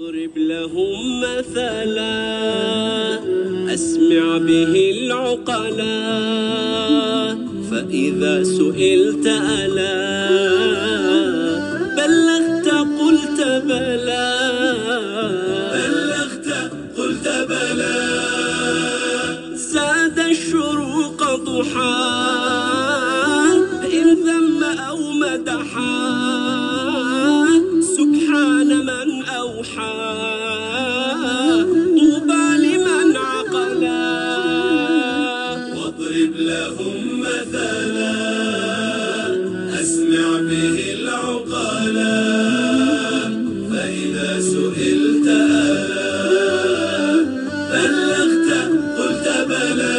واضرب لهم مثلا. أسمع به العقلا. فإذا سئلت ألا. بلغت قلت بلى. بلغت قلت بلى. زاد الشروق ضحى. إن ذم أو مدحا. سبحان من أوحى. طوبى لمن عقلا. واضرب لهم مثلا. أسمع به العقلا. فإذا سئلت ألا. بلغت قلت بلى.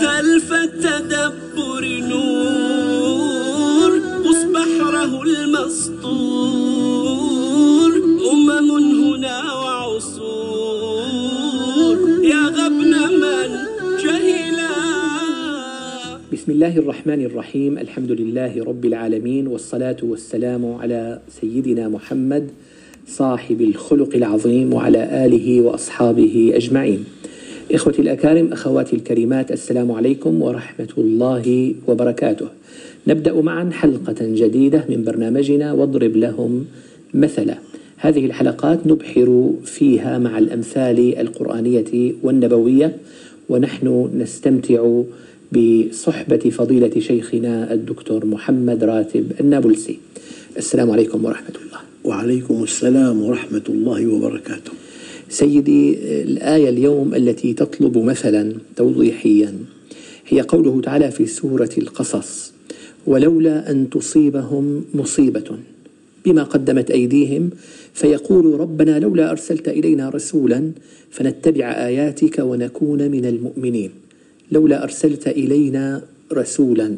خلف التدبر نور. قص بحره المسطور. بسم الله الرحمن الرحيم. الحمد لله رب العالمين والصلاة والسلام على سيدنا محمد صاحب الخلق العظيم وعلى آله وأصحابه أجمعين. إخوتي الأكارم أخواتي الكريمات السلام عليكم ورحمة الله وبركاته. نبدأ معا حلقة جديدة من برنامجنا واضرب لهم مثلا. هذه الحلقات نبحر فيها مع الأمثال القرآنية والنبوية ونحن نستمتع بصحبة فضيلة شيخنا الدكتور محمد راتب النابلسي. السلام عليكم ورحمة الله. وعليكم السلام ورحمة الله وبركاته. سيدي الآية اليوم التي تطلب مثلا توضيحيا هي قوله تعالى في سورة القصص ولولا أن تصيبهم مصيبة بما قدمت أيديهم فيقول ربنا لولا أرسلت إلينا رسولا فنتبع آياتك ونكون من المؤمنين. لولا أرسلت إلينا رسولا.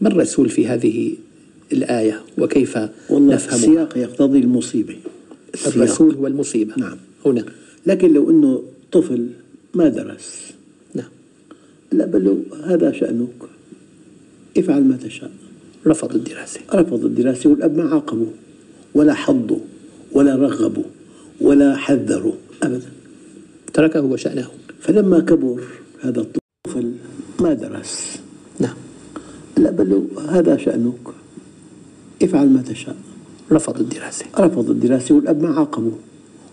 ما الرسول في هذه الآية؟ وكيف والله نفهمها السياق يقتضي المصيبة. السياق. الرسول هو المصيبة. نعم. هنا. لكن لو أنه طفل ما درس. نعم. لا بل له هذا شأنك. افعل ما تشاء. رفض الدراسة. رفض الدراسة والأب ما عاقبه. ولا حضه. ولا رغبه. ولا حذره. أبدا. تركه وشأنه. فلما كبر هذا الطفل ما درس نعم. لا بل له هذا شأنك. افعل ما تشاء. رفض الدراسة. رفض الدراسة والأب ما عاقبه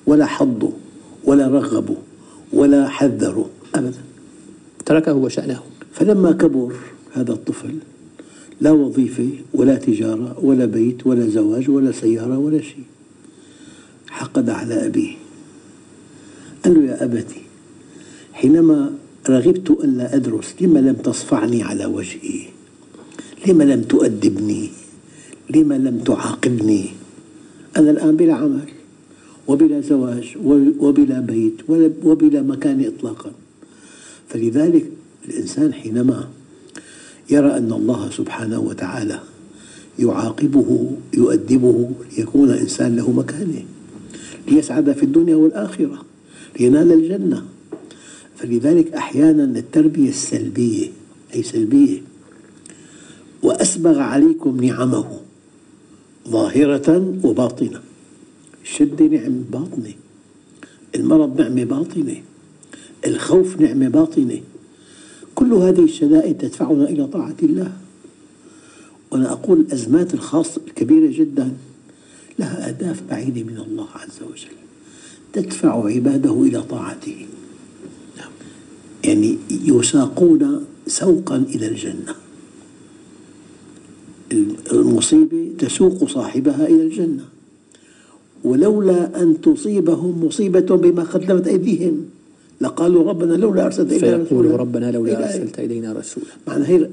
ولا حضه ولا رغبه ولا حذره. أبدا. تركه وشأنه. فلما كبر هذا الطفل لا وظيفة ولا تجارة ولا بيت ولا زواج ولا سيارة ولا شيء حقد على أبيه. قال له يا أبتي حينما رغبت ألا أدرس لما لم تصفعني على وجهي؟ لما لم تؤدبني؟ لما لم تعاقبني؟ أنا الآن بلا عمل وبلا زواج وبلا بيت وبلا مكان إطلاقا. فلذلك الإنسان حينما يرى أن الله سبحانه وتعالى يعاقبه يؤدبه ليكون إنسان له مكانة ليسعد في الدنيا والآخرة لينال الجنة. فلذلك أحيانا التربية السلبية أي سلبية وأسبغ عليكم نعمه ظاهرة وباطنة. الشدة نعمة باطنة المرض نعمة باطنة الخوف نعمة باطنة كل هذه الشدائد تدفعنا إلى طاعة الله. وأنا أقول الأزمات الخاصة الكبيرة جدا لها أهداف بعيدة من الله عز وجل. تدفع عباده إلى طاعته. يعني يساقون سوقا إلى الجنة. المصيبة تسوق صاحبها إلى الجنة. ولولا أن تصيبهم مصيبة بما قدمت أيديهم لقالوا ربنا لولا أرسلت إلينا رسولا. فيقول ربنا لولا أرسلت إلينا رسولا. معنى هي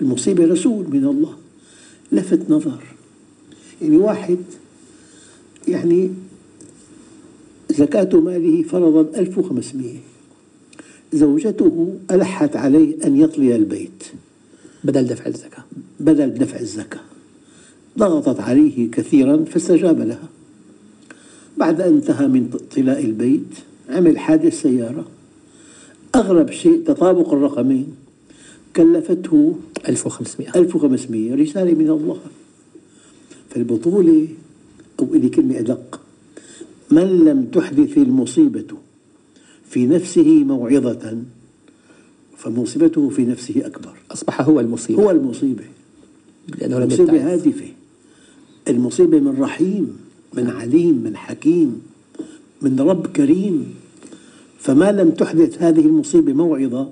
المصيبة رسول من الله. لفت نظر. يعني واحد يعني زكاة ماله فرضا 1500 زوجته ألحت عليه أن يطلي البيت. بدل دفع الزكاة. بدل دفع الزكاة. ضغطت عليه كثيرا فاستجاب لها. بعد أن انتهى من طلاء البيت عمل حادث سيارة. أغرب شيء تطابق الرقمين. كلفته 1500 1500 رسالة من الله. فالبطولة أو إلي كلمة أدق من لم تحدث المصيبة؟ في نفسه موعظة فمصيبته في نفسه أكبر. أصبح هو المصيبة. هو المصيبة. لأنه لم المصيبة. هادفة. المصيبة من رحيم من عليم من حكيم من رب كريم. فما لم تحدث هذه المصيبة موعظة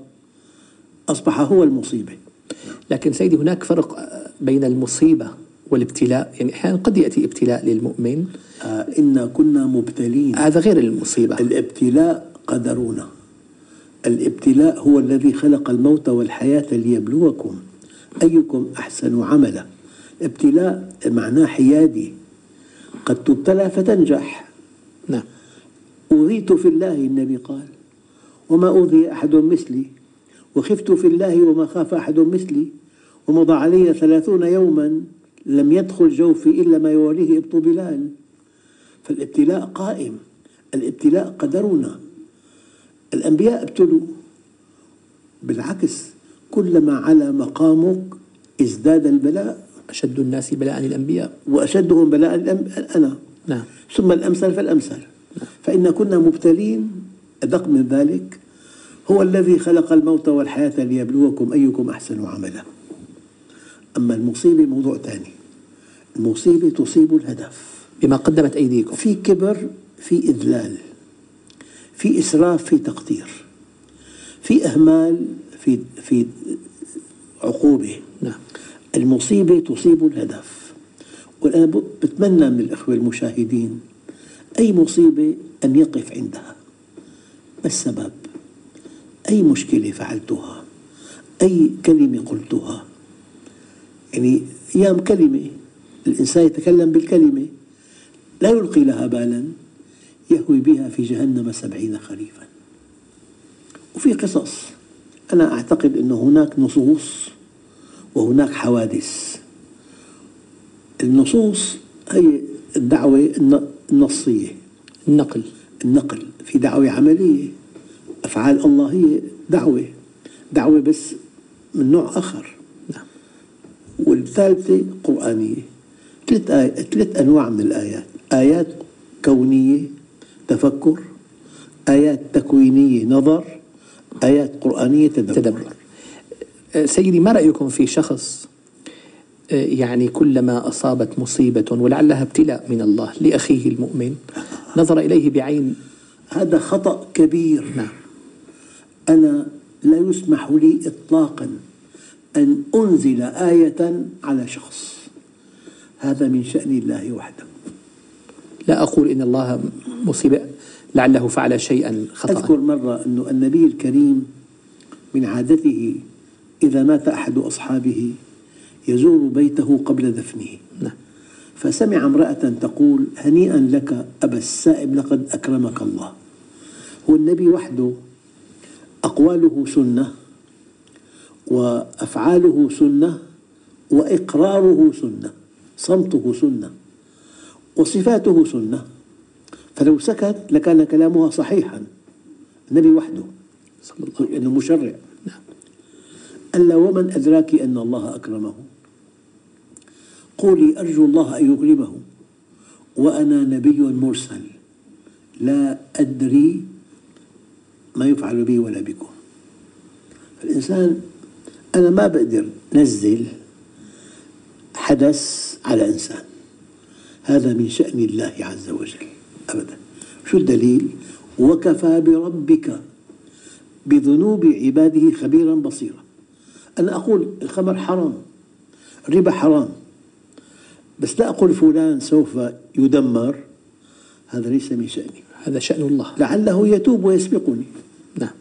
أصبح هو المصيبة. لكن سيدي هناك فرق بين المصيبة والابتلاء. يعني أحيانا قد يأتي ابتلاء للمؤمن. آه إنا كنا مبتلين. هذا غير المصيبة. الابتلاء قدرنا الابتلاء هو الذي خلق الموت والحياة ليبلوكم. أيكم أحسن عملا. ابتلاء معناه حيادي. قد تبتلى فتنجح. نعم. أوذيت في الله النبي قال. وما أوذي أحد مثلي. وخفت في الله وما خاف أحد مثلي. ومضى علي ثلاثون يوما لم يدخل جوفي إلا ما يواليه إبط بلال. فالابتلاء قائم. الابتلاء قدرنا. الأنبياء ابتلوا بالعكس. كلما على مقامك ازداد البلاء. أشد الناس بلاء الأنبياء. وأشدهم بلاء أنا. نعم. ثم الأمثل فالأمثل. فإن كنا مبتلين أدق من ذلك هو الذي خلق الموت والحياة ليبلوكم أيكم أحسن عملا. أما المصيبة موضوع ثاني المصيبة تصيب الهدف. بما قدمت أيديكم. في كبر في إذلال. في إسراف في تقدير في إهمال في في عقوبة. نعم. المصيبة تصيب الهدف. وأنا ب- بتمنى من الإخوة المشاهدين أي مصيبة أن يقف عندها. ما السبب؟ أي مشكلة فعلتها؟ أي كلمة قلتها؟ يعني أيام كلمة الإنسان يتكلم بالكلمة لا يلقي لها بالا. يهوي بها في جهنم سبعين خريفا. وفي قصص أنا أعتقد أن هناك نصوص وهناك حوادث. النصوص هي الدعوة الن- النصية. النقل. النقل في دعوة عملية. أفعال الله هي دعوة. دعوة بس من نوع آخر. نعم. والثالثة قرآنية. ثلاث آي... ثلاث أنواع من الآيات. آيات كونية تفكر آيات تكوينية نظر آيات قرآنية تدبر, تدبر. آه، سيدي ما رأيكم في شخص آه، يعني كلما أصابت مصيبة ولعلها ابتلاء من الله لأخيه المؤمن نظر إليه بعين؟ هذا خطأ كبير. نعم. أنا لا يسمح لي إطلاقا أن أنزل آية على شخص. هذا من شأن الله وحده. لا أقول إن الله مصيبة لعله فعل شيئا أذكر خطأ مرة أن النبي الكريم من عادته إذا مات أحد أصحابه يزور بيته قبل دفنه. نعم. فسمع امرأة تقول هنيئا لك أبا السائب لقد أكرمك الله. هو النبي وحده أقواله سنة وأفعاله سنة وإقراره سنة صمته سنة. وصفاته سنة. فلو سكت لكان كلامها صحيحا. النبي وحده. صلى الله عليه لأنه مشرع. نعم. ألا ومن أدراك أن الله أكرمه؟ قولي أرجو الله أن يكرمه. وأنا نبي مرسل. لا أدري ما يفعل بي ولا بكم. فالإنسان أنا ما بقدر نزل حدث على إنسان. هذا من شأن الله عز وجل. أبدا. شو الدليل؟ وكفى بربك بذنوب عباده خبيرا بصيرا. أنا أقول الخمر حرام الربا حرام. بس لا أقول فلان سوف يدمر. هذا ليس من شأني. هذا شأن الله. لعله يتوب ويسبقني. نعم.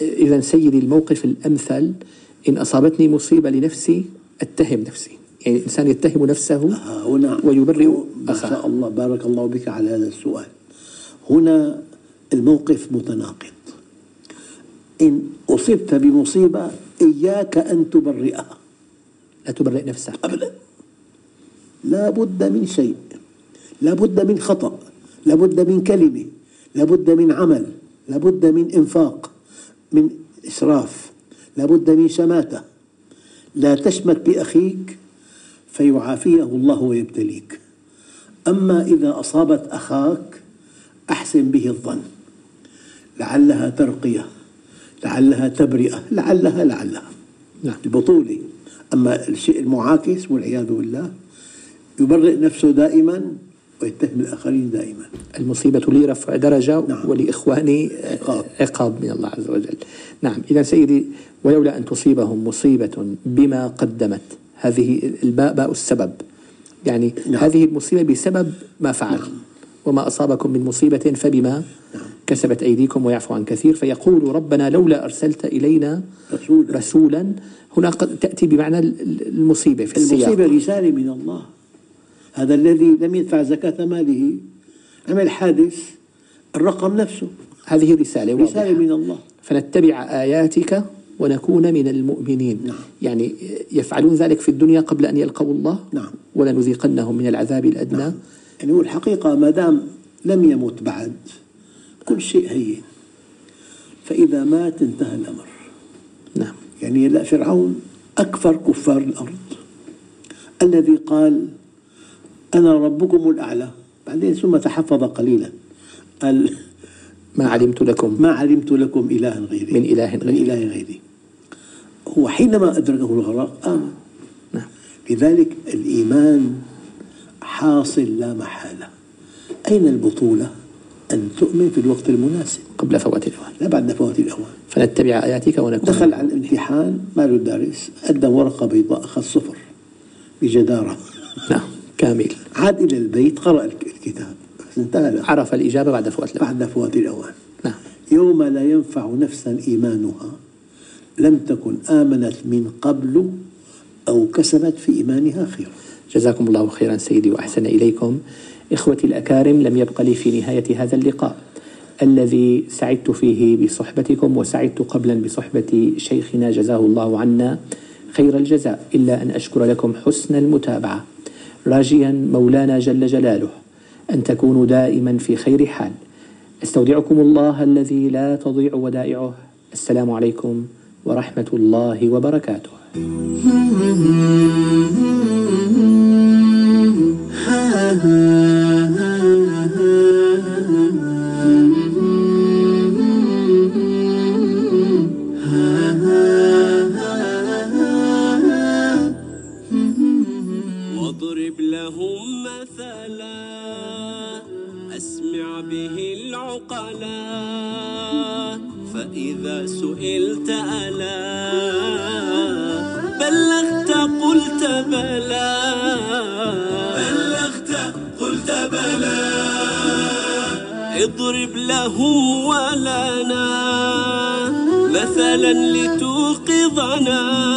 إذا سيدي الموقف الأمثل إن أصابتني مصيبة لنفسي أتهم نفسي. يعني الإنسان يتهم نفسه ها هنا ويبرئ ما أخاه. شاء الله بارك الله بك على هذا السؤال. هنا الموقف متناقض. إن أصبت بمصيبة إياك أن تبرئها. لا تبرئ نفسك. أبدا. لا بد من شيء. لا بد من خطأ. لا بد من كلمة. لا بد من عمل. لا بد من إنفاق من إسراف. لا بد من شماتة. لا تشمت بأخيك فيعافيه الله ويبتليك. أما إذا أصابت أخاك أحسن به الظن. لعلها ترقية لعلها تبرئة لعلها لعلها. نعم. البطولة أما الشيء المعاكس والعياذ بالله يبرئ نفسه دائما ويتهم الآخرين دائما. المصيبة لي رفع درجة نعم. ولإخواني عقاب. عقاب من الله عز وجل. نعم إذا سيدي ولولا أن تصيبهم مصيبة بما قدمت هذه الباء باء السبب. يعني نعم. هذه المصيبة بسبب ما فعل وما أصابكم من مصيبة فبما كسبت أيديكم ويعفو عن كثير. فيقول ربنا لولا أرسلت إلينا رسولا. رسولا. هنا قد تأتي بمعنى المصيبة في السياق. المصيبة رسالة من الله. هذا الذي لم يدفع زكاة ماله. عمل حادث. الرقم نفسه. هذه رسالة واضحة. رسالة من الله. فنتبع آياتك ونكون من المؤمنين. نعم. يعني يفعلون ذلك في الدنيا قبل أن يلقوا الله؟ نعم. ولنذيقنهم من العذاب الأدنى؟ يعني هو الحقيقة ما دام لم يمت بعد كل شيء هين. فإذا مات انتهى الأمر. نعم. يعني لا فرعون أكفر كفار الأرض. الذي قال أنا ربكم الأعلى. بعدين ثم تحفظ قليلا. قال ما علمت لكم. ما علمت لكم إلها غيري. من إله من غيري. إله غيري. هو حينما أدركه الغرق آمن نعم. لذلك الإيمان حاصل لا محالة. أين البطولة؟ أن تؤمن في الوقت المناسب. قبل فوات الأوان. لا بعد فوات الأوان. فنتبع آياتك ونكون دخل على الامتحان ما له دارس قدم ورقة بيضاء أخذ صفر بجدارة. نعم كامل. عاد إلى البيت قرأ الك- الكتاب. انتهى له. عرف الإجابة بعد فوات الأوان. بعد فوات الأوان. نعم. يوم لا ينفع نفسا إيمانها لم تكن آمنت من قبل أو كسبت في إيمانها خيرا. جزاكم الله خيرا سيدي وأحسن إليكم. إخوتي الأكارم لم يبق لي في نهاية هذا اللقاء. الذي سعدت فيه بصحبتكم وسعدت قبلا بصحبة شيخنا جزاه الله عنا خير الجزاء إلا أن أشكر لكم حسن المتابعة. راجيا مولانا جل جلاله أن تكونوا دائما في خير حال. أستودعكم الله الذي لا تضيع ودائعه. السلام عليكم ورحمة الله وبركاته. واضرب لهم مثلا أسمع به العقلا فإذا سئلت ألا بلغت قلت بلى. بلغت قلت بلى. اضرب لهم ولنا مثلا لتوقظنا.